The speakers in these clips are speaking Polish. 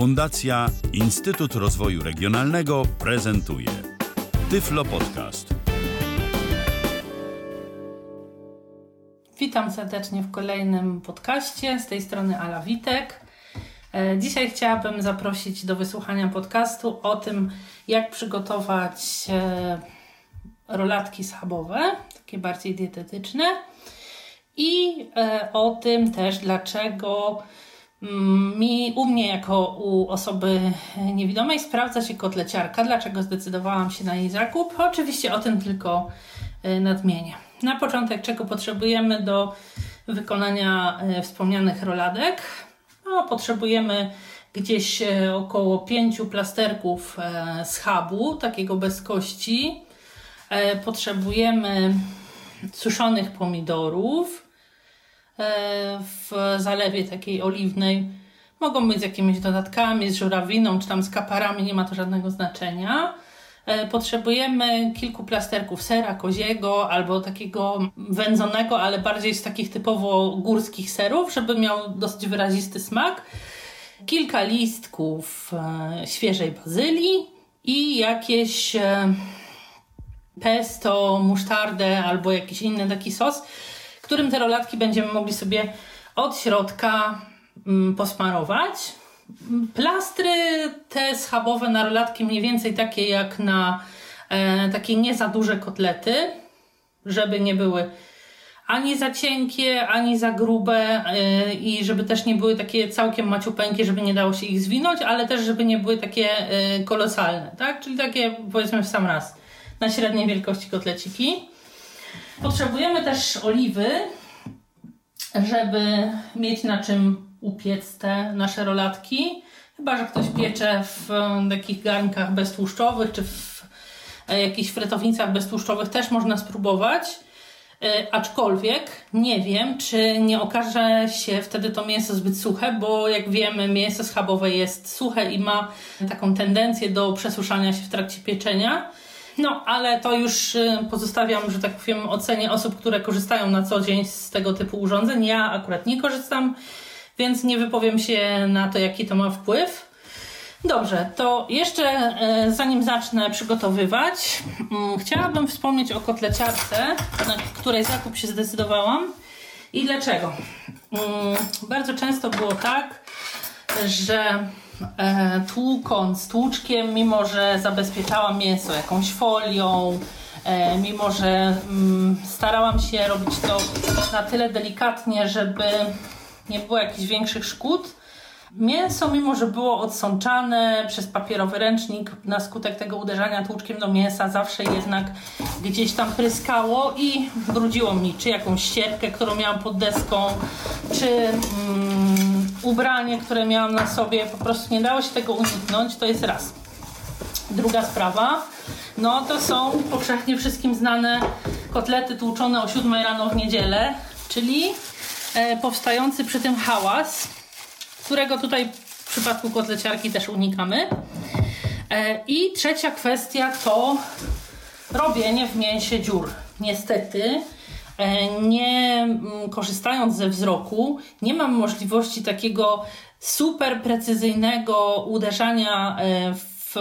Fundacja Instytut Rozwoju Regionalnego prezentuje Tyflo Podcast. Witam serdecznie w kolejnym podcaście. Z tej strony Ala Witek. E, dzisiaj chciałabym zaprosić do wysłuchania podcastu o tym, jak przygotować e, rolatki schabowe, takie bardziej dietetyczne, i e, o tym też, dlaczego mi, u mnie jako u osoby niewidomej sprawdza się kotleciarka, dlaczego zdecydowałam się na jej zakup. Oczywiście o tym tylko nadmienię. Na początek, czego potrzebujemy do wykonania wspomnianych roladek? No, potrzebujemy gdzieś e, około pięciu plasterków e, schabu, takiego bez kości. E, potrzebujemy suszonych pomidorów w zalewie takiej oliwnej. Mogą być z jakimiś dodatkami, z żurawiną czy tam z kaparami, nie ma to żadnego znaczenia. Potrzebujemy kilku plasterków sera koziego albo takiego wędzonego, ale bardziej z takich typowo górskich serów, żeby miał dosyć wyrazisty smak. Kilka listków e, świeżej bazylii i jakieś e, pesto, musztardę albo jakiś inny taki sos, którym te rolatki będziemy mogli sobie od środka mm, posmarować. Plastry te schabowe na rolatki mniej więcej takie jak na e, takie nie za duże kotlety, żeby nie były ani za cienkie, ani za grube e, i żeby też nie były takie całkiem maciupeńkie, żeby nie dało się ich zwinąć, ale też żeby nie były takie e, kolosalne, tak? Czyli takie powiedzmy w sam raz na średniej wielkości kotleciki. Potrzebujemy też oliwy, żeby mieć na czym upiec te nasze rolatki. Chyba, że ktoś piecze w takich garnkach beztłuszczowych, czy w e, jakichś frytownicach beztłuszczowych też można spróbować. E, aczkolwiek nie wiem, czy nie okaże się wtedy to mięso zbyt suche, bo jak wiemy, mięso schabowe jest suche i ma taką tendencję do przesuszania się w trakcie pieczenia. No, ale to już y, pozostawiam, że tak powiem, ocenie osób, które korzystają na co dzień z tego typu urządzeń. Ja akurat nie korzystam więc nie wypowiem się na to, jaki to ma wpływ. Dobrze, to jeszcze e, zanim zacznę przygotowywać, mm, chciałabym wspomnieć o kotleciarce, na której zakup się zdecydowałam i dlaczego. Mm, bardzo często było tak, że e, tłukąc tłuczkiem, mimo że zabezpieczałam mięso jakąś folią, e, mimo że mm, starałam się robić to na tyle delikatnie, żeby nie było jakichś większych szkód. Mięso, mimo że było odsączane przez papierowy ręcznik, na skutek tego uderzania tłuczkiem do mięsa zawsze jednak gdzieś tam pryskało i brudziło mi czy jakąś ścierkę, którą miałam pod deską, czy mm, ubranie, które miałam na sobie. Po prostu nie dało się tego uniknąć. To jest raz. Druga sprawa, no to są powszechnie wszystkim znane kotlety tłuczone o 7 rano w niedzielę, czyli E, powstający przy tym hałas, którego tutaj w przypadku kotleciarki też unikamy. E, I trzecia kwestia to robienie w mięsie dziur. Niestety, nie mm, korzystając ze wzroku, nie mam możliwości takiego super precyzyjnego uderzania w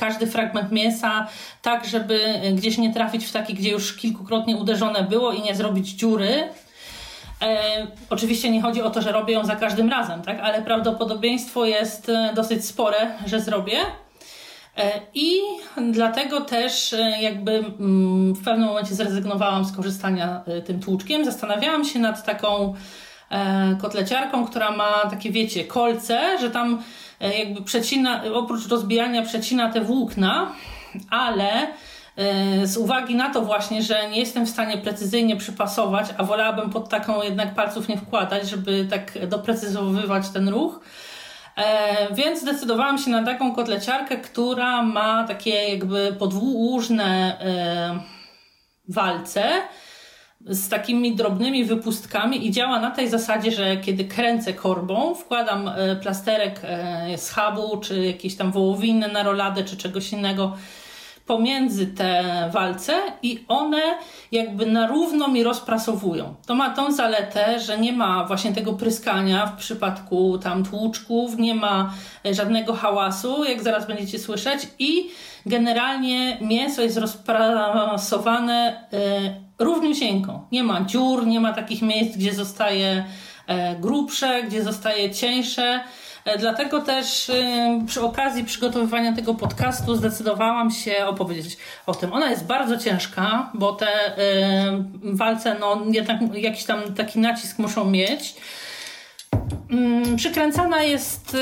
każdy fragment mięsa, tak żeby gdzieś nie trafić w taki, gdzie już kilkukrotnie uderzone było i nie zrobić dziury. E, oczywiście nie chodzi o to, że robię ją za każdym razem, tak? ale prawdopodobieństwo jest e, dosyć spore, że zrobię. E, I dlatego też e, jakby mm, w pewnym momencie zrezygnowałam z korzystania e, tym tłuczkiem. Zastanawiałam się nad taką kotleciarką, która ma takie, wiecie, kolce, że tam jakby przecina, oprócz rozbijania przecina te włókna, ale z uwagi na to właśnie, że nie jestem w stanie precyzyjnie przypasować, a wolałabym pod taką jednak palców nie wkładać, żeby tak doprecyzowywać ten ruch. E, więc zdecydowałam się na taką kotleciarkę, która ma takie jakby podłużne e, walce z takimi drobnymi wypustkami i działa na tej zasadzie, że kiedy kręcę korbą, wkładam plasterek schabu, czy jakieś tam wołowiny na roladę, czy czegoś innego pomiędzy te walce i one jakby na równo mi rozprasowują. To ma tą zaletę, że nie ma właśnie tego pryskania w przypadku tam tłuczków, nie ma żadnego hałasu, jak zaraz będziecie słyszeć i generalnie mięso jest rozprasowane y, równiusieńko. Nie ma dziur, nie ma takich miejsc, gdzie zostaje e, grubsze, gdzie zostaje cieńsze. E, dlatego też przy okazji przygotowywania tego podcastu zdecydowałam się opowiedzieć o tym. Ona jest bardzo ciężka, bo te walce no, jednak jakiś tam taki nacisk muszą mieć. Przykręcana jest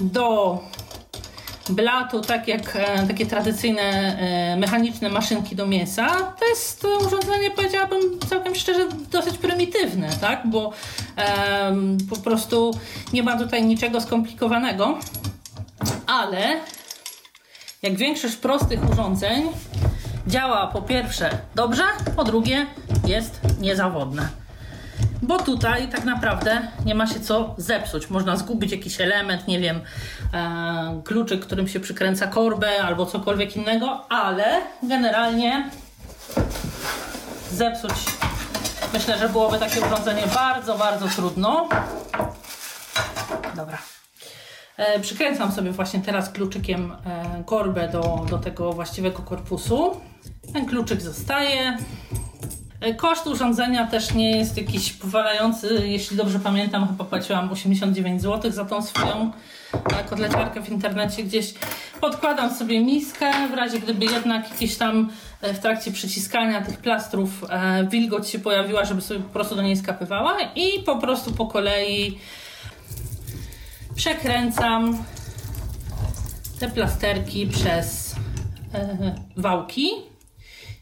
do blatu, tak jak e, takie tradycyjne e, mechaniczne maszynki do mięsa, to jest urządzenie, powiedziałabym całkiem szczerze, dosyć prymitywne, tak? bo po prostu nie ma tutaj niczego skomplikowanego, ale jak większość prostych urządzeń działa po pierwsze dobrze, po drugie jest niezawodne bo tutaj tak naprawdę nie ma się co zepsuć. Można zgubić jakiś element, nie wiem, e, kluczyk, którym się przykręca korbę albo cokolwiek innego, ale generalnie zepsuć myślę, że byłoby takie urządzenie bardzo, bardzo trudno. Dobra. E, przykręcam sobie właśnie teraz kluczykiem e, korbę do, do tego właściwego korpusu. Ten kluczyk zostaje. E, koszt urządzenia też nie jest jakiś powalający. Jeśli dobrze pamiętam, chyba płaciłam 89 zł za tą swoją e, kotleciarkę w internecie gdzieś. Podkładam sobie miskę, w razie gdyby jednak jakieś tam e, w trakcie przyciskania tych plastrów wilgoć się pojawiła, żeby sobie po prostu do niej skapywała i po prostu po kolei przekręcam te plasterki przez wałki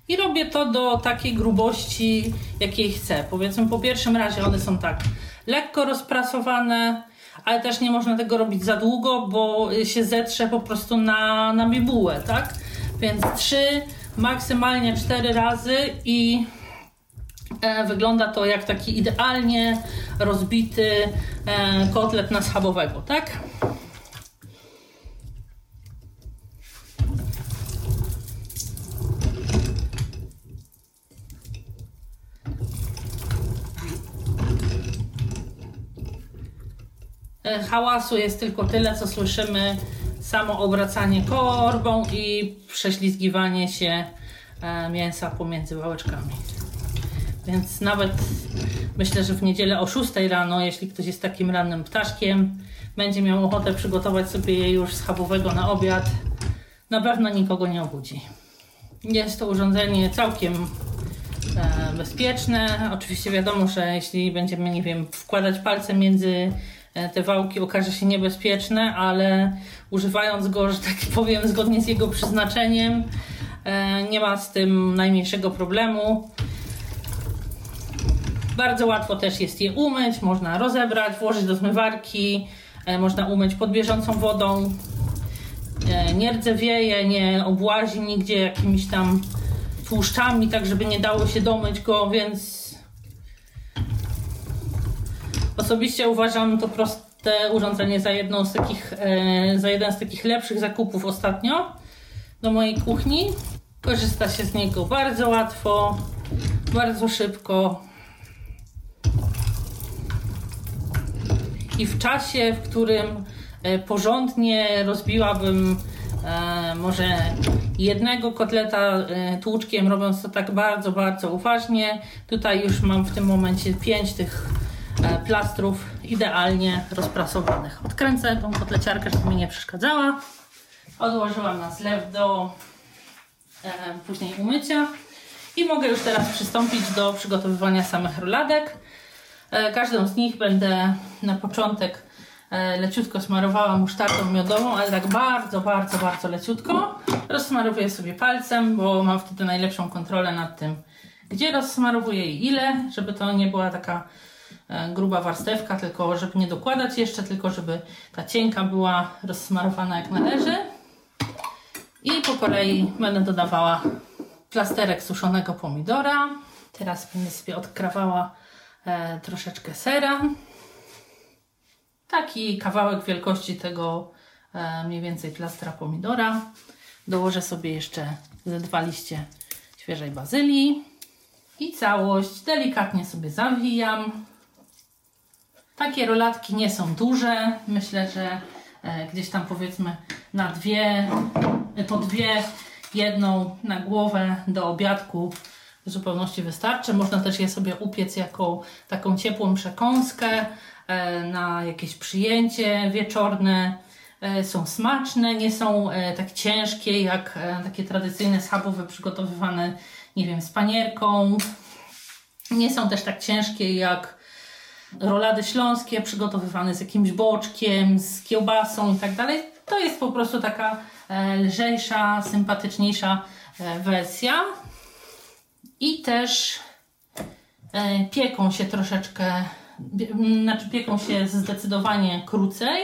i robię to do takiej grubości, jakiej chcę. Powiedzmy, po pierwszym razie one są tak lekko rozprasowane, ale też nie można tego robić za długo, bo się zetrze po prostu na, na bibułę, tak? Więc trzy, maksymalnie cztery razy i e, wygląda to jak taki idealnie rozbity e, kotlet na schabowego, tak? Hałasu jest tylko tyle, co słyszymy samo obracanie korbą i prześlizgiwanie się e, mięsa pomiędzy wałeczkami. Więc nawet myślę, że w niedzielę o 6 rano, jeśli ktoś jest takim rannym ptaszkiem, będzie miał ochotę przygotować sobie je już schabowego na obiad, na pewno nikogo nie obudzi. Jest to urządzenie całkiem e, bezpieczne. Oczywiście wiadomo, że jeśli będziemy, nie wiem, wkładać palce między E, te wałki okaże się niebezpieczne, ale używając go, że tak powiem, zgodnie z jego przeznaczeniem, e, nie ma z tym najmniejszego problemu. Bardzo łatwo też jest je umyć, można rozebrać, włożyć do zmywarki, e, można umyć pod bieżącą wodą. Nie rdzewieje, nie obłazi nigdzie jakimiś tam tłuszczami, tak żeby nie dało się domyć go, więc Osobiście uważam to proste urządzenie za, jedną z takich, e, za jeden z takich lepszych zakupów ostatnio do mojej kuchni. Korzysta się z niego bardzo łatwo, bardzo szybko. I w czasie, w którym e, porządnie rozbiłabym e, może jednego kotleta tłuczkiem, robiąc to tak bardzo, bardzo uważnie. Tutaj już mam w tym momencie pięć tych E, plastrów idealnie rozprasowanych. Odkręcę tą kotleciarkę, żeby mi nie przeszkadzała. Odłożyłam na zlew do e, później umycia. I mogę już teraz przystąpić do przygotowywania samych roladek. E, każdą z nich będę na początek e, leciutko smarowała musztardą miodową, ale tak bardzo, bardzo, bardzo leciutko. Rozsmarowuję sobie palcem, bo mam wtedy najlepszą kontrolę nad tym, gdzie rozsmarowuję i ile, żeby to nie była taka E, gruba warstewka, tylko żeby nie dokładać jeszcze, tylko żeby ta cienka była rozsmarowana jak należy. I po kolei będę dodawała plasterek suszonego pomidora. Teraz będę sobie odkrawała e, troszeczkę sera. Taki kawałek wielkości tego e, mniej więcej plastra pomidora. Dołożę sobie jeszcze ze dwa liście świeżej bazylii i całość delikatnie sobie zawijam. Takie rolatki nie są duże. Myślę, że e, gdzieś tam powiedzmy na dwie, po dwie, jedną na głowę do obiadku w zupełności wystarczy. Można też je sobie upiec jako taką ciepłą przekąskę e, na jakieś przyjęcie wieczorne. E, są smaczne, nie są e, tak ciężkie jak takie tradycyjne schabowe przygotowywane, nie wiem, z panierką. Nie są też tak ciężkie jak rolady śląskie przygotowywane z jakimś boczkiem, z kiełbasą i tak dalej. To jest po prostu taka lżejsza, sympatyczniejsza wersja i też e, pieką się troszeczkę, znaczy pieką się zdecydowanie krócej.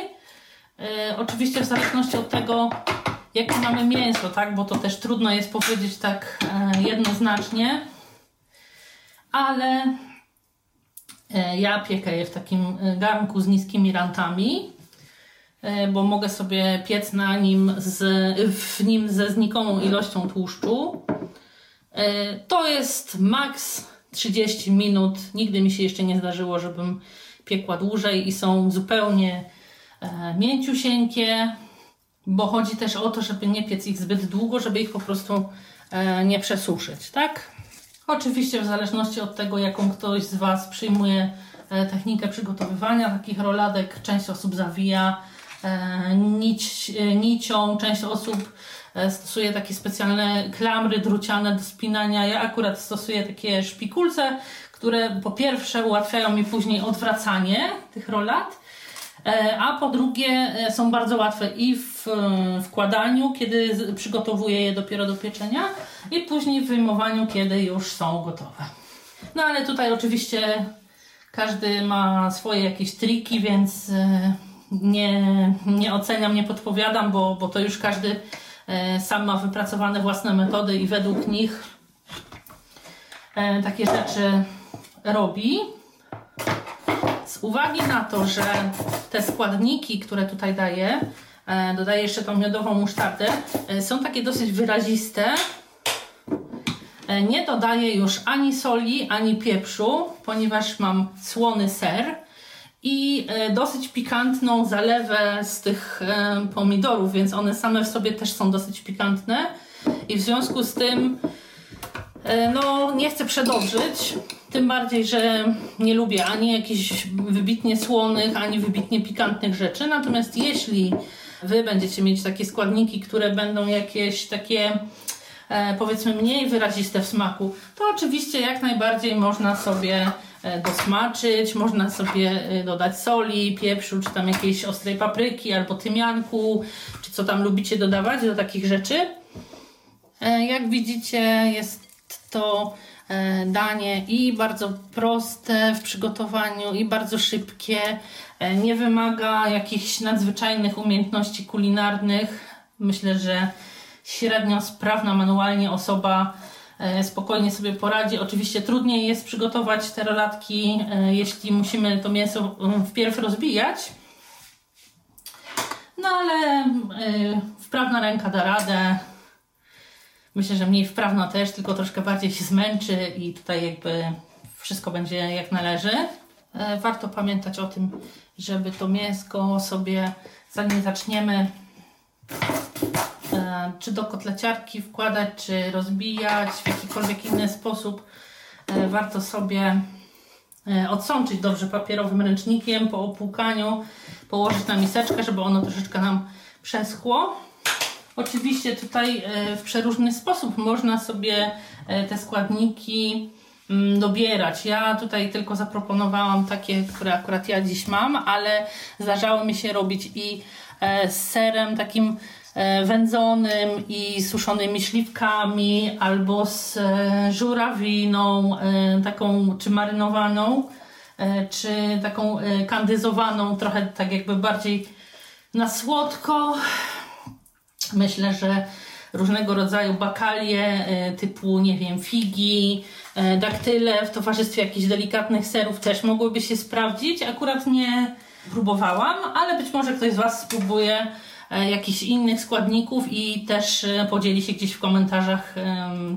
E, oczywiście w zależności od tego, jakie mamy mięso, tak, bo to też trudno jest powiedzieć tak e, jednoznacznie, ale ja piekę je w takim garnku z niskimi rantami, bo mogę sobie piec na nim z, w nim ze znikomą ilością tłuszczu. E, to jest maks 30 minut. Nigdy mi się jeszcze nie zdarzyło, żebym piekła dłużej i są zupełnie e, mięciusieńkie, bo chodzi też o to, żeby nie piec ich zbyt długo, żeby ich po prostu e, nie przesuszyć, tak? Oczywiście w zależności od tego, jaką ktoś z Was przyjmuje technikę przygotowywania takich roladek, część osób zawija nić, nicią, część osób E, stosuję takie specjalne klamry druciane do spinania. Ja akurat stosuję takie szpikulce, które po pierwsze ułatwiają mi później odwracanie tych rolat, e, a po drugie e, są bardzo łatwe i w wkładaniu, kiedy przygotowuję je dopiero do pieczenia i później w wyjmowaniu, kiedy już są gotowe. No ale tutaj oczywiście każdy ma swoje jakieś triki, więc nie, nie oceniam, nie podpowiadam, bo, bo to już każdy E, sam ma wypracowane własne metody i według nich e, takie rzeczy robi. Z uwagi na to, że te składniki, które tutaj daję, e, dodaję jeszcze tą miodową musztardę, są takie dosyć wyraziste. Nie dodaję już ani soli, ani pieprzu, ponieważ mam słony ser i e, dosyć pikantną zalewę z tych e, pomidorów, więc one same w sobie też są dosyć pikantne i w związku z tym e, no nie chcę przedobrzyć, tym bardziej, że nie lubię ani jakichś wybitnie słonych, ani wybitnie pikantnych rzeczy, natomiast jeśli Wy będziecie mieć takie składniki, które będą jakieś takie powiedzmy mniej wyraziste w smaku, to oczywiście jak najbardziej można sobie E, dosmaczyć. Można sobie e, dodać soli, pieprzu, czy tam jakiejś ostrej papryki, albo tymianku, czy co tam lubicie dodawać do takich rzeczy. E, jak widzicie, jest to danie i bardzo proste w przygotowaniu, i bardzo szybkie. Nie wymaga jakichś nadzwyczajnych umiejętności kulinarnych. Myślę, że średnio sprawna manualnie osoba E, spokojnie sobie poradzi. Oczywiście trudniej jest przygotować te rolatki, e, jeśli musimy to mięso mm, wpierw rozbijać. No ale e, wprawna ręka da radę. Myślę, że mniej wprawna też, tylko troszkę bardziej się zmęczy i tutaj jakby wszystko będzie jak należy. Warto pamiętać o tym, żeby to mięsko sobie, zanim zaczniemy E, czy do kotleciarki wkładać, czy rozbijać w jakikolwiek inny sposób. E, warto sobie e, odsączyć dobrze papierowym ręcznikiem po opłukaniu, położyć na miseczkę, żeby ono troszeczkę nam przeschło. Oczywiście tutaj w przeróżny sposób można sobie te składniki mm, dobierać. Ja tutaj tylko zaproponowałam takie, które akurat ja dziś mam, ale zdarzało mi się robić i z serem takim E, wędzonym i suszonymi śliwkami, albo z e, żurawiną, e, taką czy marynowaną, czy taką kandyzowaną, trochę tak jakby bardziej na słodko. Myślę, że różnego rodzaju bakalie typu, nie wiem, figi, daktyle w towarzystwie jakichś delikatnych serów też mogłyby się sprawdzić. Akurat nie próbowałam, ale być może ktoś z Was spróbuje jakichś innych składników i też podzieli się gdzieś w komentarzach,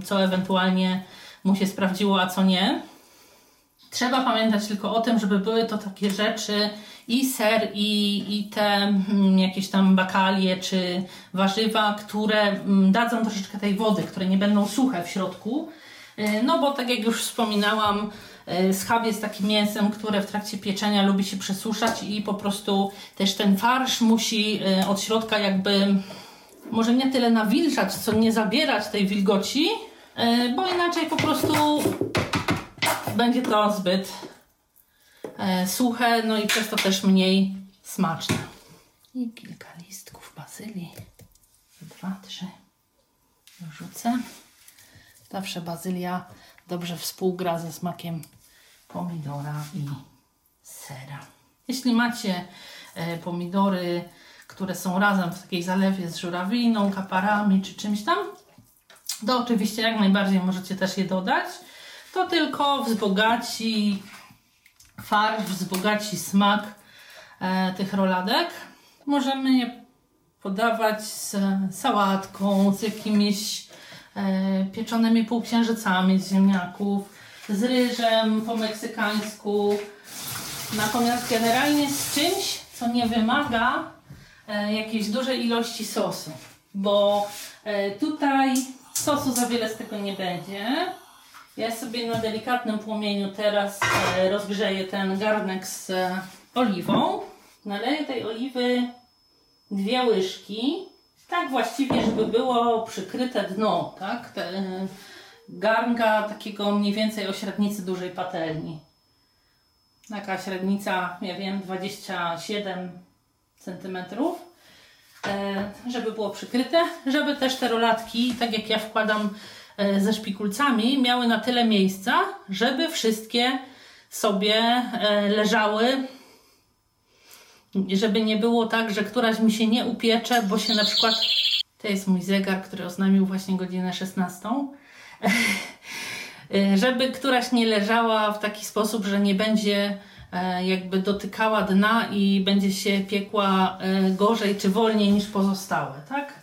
co ewentualnie mu się sprawdziło, a co nie. Trzeba pamiętać tylko o tym, żeby były to takie rzeczy i ser, i, i te mm, jakieś tam bakalie czy warzywa, które mm, dadzą troszeczkę tej wody, które nie będą suche w środku. Y, no bo tak jak już wspominałam, y, schab jest takim mięsem, które w trakcie pieczenia lubi się przesuszać i po prostu też ten farsz musi y, od środka jakby może nie tyle nawilżać, co nie zabierać tej wilgoci, bo inaczej po prostu będzie to zbyt e, suche, no i przez to też mniej smaczne. I kilka listków bazylii. Dwa, trzy. Wrzucę. Zawsze bazylia dobrze współgra ze smakiem pomidora i sera. Jeśli macie e, pomidory, które są razem w takiej zalewie z żurawiną, kaparami czy czymś tam, to oczywiście jak najbardziej możecie też je dodać to tylko wzbogaci farsz, wzbogaci smak e, tych roladek. Możemy je podawać z sałatką, z jakimiś e, pieczonymi półksiężycami z ziemniaków, z ryżem po meksykańsku. Natomiast generalnie z czymś, co nie wymaga e, jakiejś dużej ilości sosu, bo e, tutaj sosu za wiele z tego nie będzie. Ja sobie na delikatnym płomieniu teraz e, rozgrzeję ten garnek z e, oliwą. Naleję tej oliwy dwie łyżki. Tak właściwie, żeby było przykryte dno, tak? Te, e, garnka takiego mniej więcej o średnicy dużej patelni. Taka średnica, ja wiem, 27 cm. Żeby było przykryte, żeby też te rolatki, tak jak ja wkładam ze szpikulcami miały na tyle miejsca, żeby wszystkie sobie e, leżały, żeby nie było tak, że któraś mi się nie upiecze, bo się na przykład. To jest mój zegar, który oznamił właśnie godzinę 16. E, żeby któraś nie leżała w taki sposób, że nie będzie jakby dotykała dna i będzie się piekła gorzej czy wolniej niż pozostałe, tak?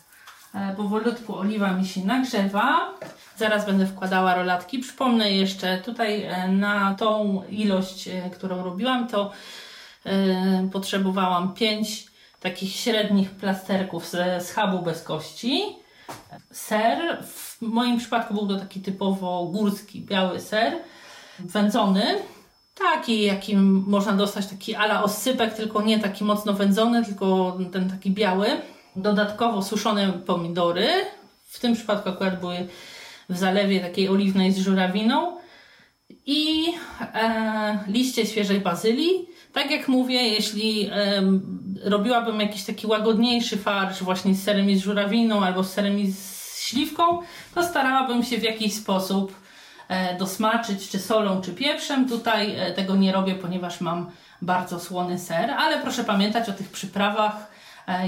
Powolutku oliwa mi się nagrzewa. Zaraz będę wkładała rolatki. Przypomnę jeszcze, tutaj e, na tą ilość, e, którą robiłam, to e, potrzebowałam 5 takich średnich plasterków ze schabu bez kości. Ser, w moim przypadku był to taki typowo górski, biały ser, wędzony. Taki, jakim można dostać, taki ala osypek, tylko nie taki mocno wędzony, tylko ten taki biały. Dodatkowo suszone pomidory. W tym przypadku akurat były w zalewie takiej oliwnej z żurawiną i e, liście świeżej bazylii. Tak jak mówię, jeśli e, robiłabym jakiś taki łagodniejszy farsz właśnie z serem i z żurawiną albo z serem i z śliwką, to starałabym się w jakiś sposób e, dosmaczyć czy solą, czy pieprzem. Tutaj e, tego nie robię, ponieważ mam bardzo słony ser, ale proszę pamiętać o tych przyprawach,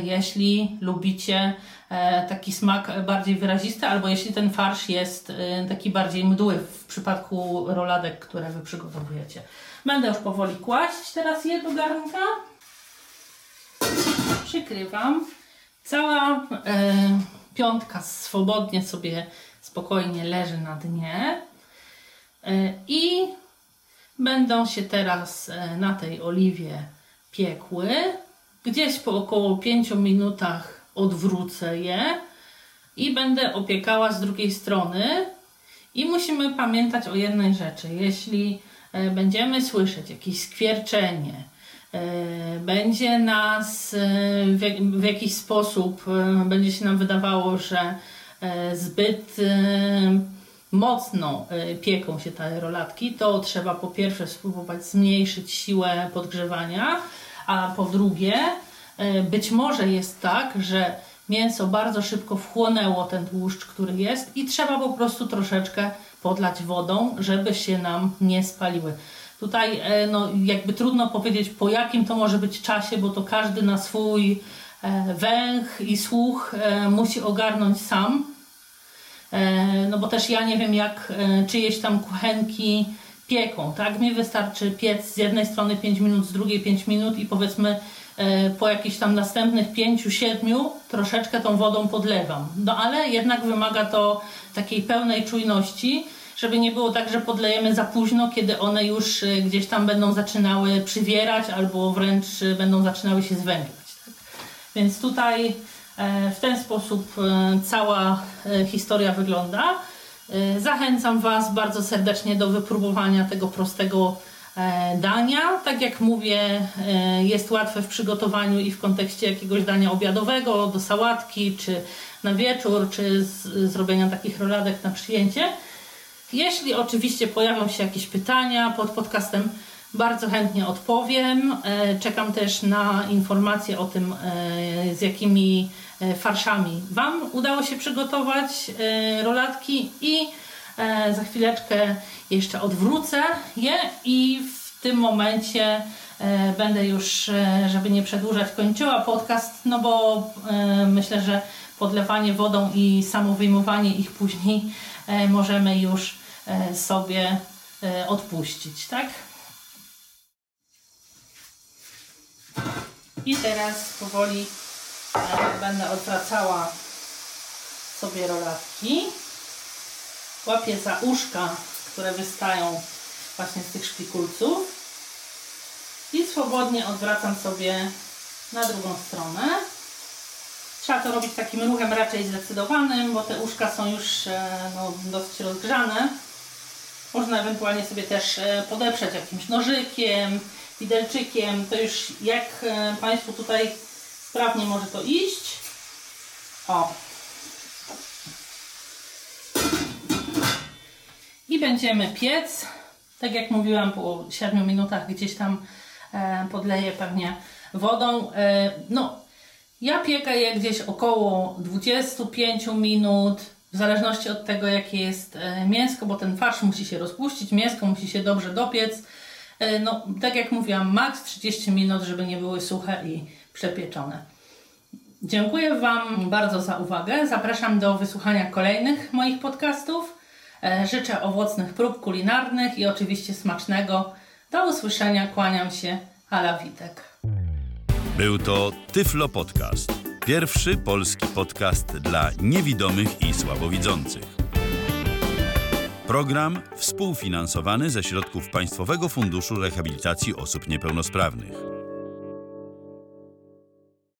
jeśli lubicie E, taki smak bardziej wyrazisty, albo jeśli ten farsz jest e, taki bardziej mdły w przypadku roladek, które Wy przygotowujecie. Będę już powoli kłaść teraz je do garnka. Przykrywam. Cała e, piątka swobodnie sobie, spokojnie leży na dnie. E, I będą się teraz e, na tej oliwie piekły. Gdzieś po około 5 minutach odwrócę je i będę opiekała z drugiej strony. I musimy pamiętać o jednej rzeczy. Jeśli e, będziemy słyszeć jakieś skwierczenie, e, będzie nas e, w jakiś sposób, będzie się nam wydawało, że zbyt mocno pieką się te rolatki, to trzeba po pierwsze spróbować zmniejszyć siłę podgrzewania, a po drugie E, być może jest tak, że mięso bardzo szybko wchłonęło ten tłuszcz, który jest i trzeba po prostu troszeczkę podlać wodą, żeby się nam nie spaliły. Tutaj e, no, jakby trudno powiedzieć po jakim to może być czasie, bo to każdy na swój e, węch i słuch musi ogarnąć sam. No bo też ja nie wiem jak czyjeś tam kuchenki pieką, tak? Mi wystarczy piec z jednej strony 5 minut, z drugiej 5 minut i powiedzmy e, po jakichś tam następnych pięciu, siedmiu troszeczkę tą wodą podlewam. No ale jednak wymaga to takiej pełnej czujności, żeby nie było tak, że podlejemy za późno, kiedy one już e, gdzieś tam będą zaczynały przywierać albo wręcz e, będą zaczynały się zwęglać. Tak? Więc tutaj w ten sposób cała historia wygląda. Zachęcam Was bardzo serdecznie do wypróbowania tego prostego E, dania. Tak jak mówię, e, jest łatwe w przygotowaniu i w kontekście jakiegoś dania obiadowego, do sałatki, czy na wieczór, czy zrobienia takich roladek na przyjęcie. Jeśli oczywiście pojawią się jakieś pytania pod podcastem, bardzo chętnie odpowiem. E, czekam też na informacje o tym, z jakimi farszami Wam udało się przygotować rolatki i E, za chwileczkę jeszcze odwrócę je i w tym momencie e, będę już, e, żeby nie przedłużać, kończyła podcast, no bo myślę, że podlewanie wodą i samo wyjmowanie ich później możemy już sobie odpuścić, tak? I teraz powoli będę odwracała sobie rolatki łapię za uszka, które wystają właśnie z tych szpikulców i swobodnie odwracam sobie na drugą stronę. Trzeba to robić takim ruchem raczej zdecydowanym, bo te uszka są już e, no, dosyć rozgrzane. Można ewentualnie sobie też e, podeprzeć jakimś nożykiem, widelczykiem. To już jak e, Państwu tutaj sprawnie może to iść. O, i będziemy piec. Tak jak mówiłam, po 7 minutach gdzieś tam e, podleję pewnie wodą. E, no, ja piekę je gdzieś około 25 minut, w zależności od tego, jakie jest e, mięsko, bo ten farsz musi się rozpuścić, mięsko musi się dobrze dopiec. E, no, tak jak mówiłam, maks 30 minut, żeby nie były suche i przepieczone. Dziękuję Wam bardzo za uwagę. Zapraszam do wysłuchania kolejnych moich podcastów. E, życzę owocnych prób kulinarnych i oczywiście smacznego. Do usłyszenia, kłaniam się, Ala Witek. Był to Tyflo Podcast. Pierwszy polski podcast dla niewidomych i słabowidzących. Program współfinansowany ze środków Państwowego Funduszu Rehabilitacji Osób Niepełnosprawnych.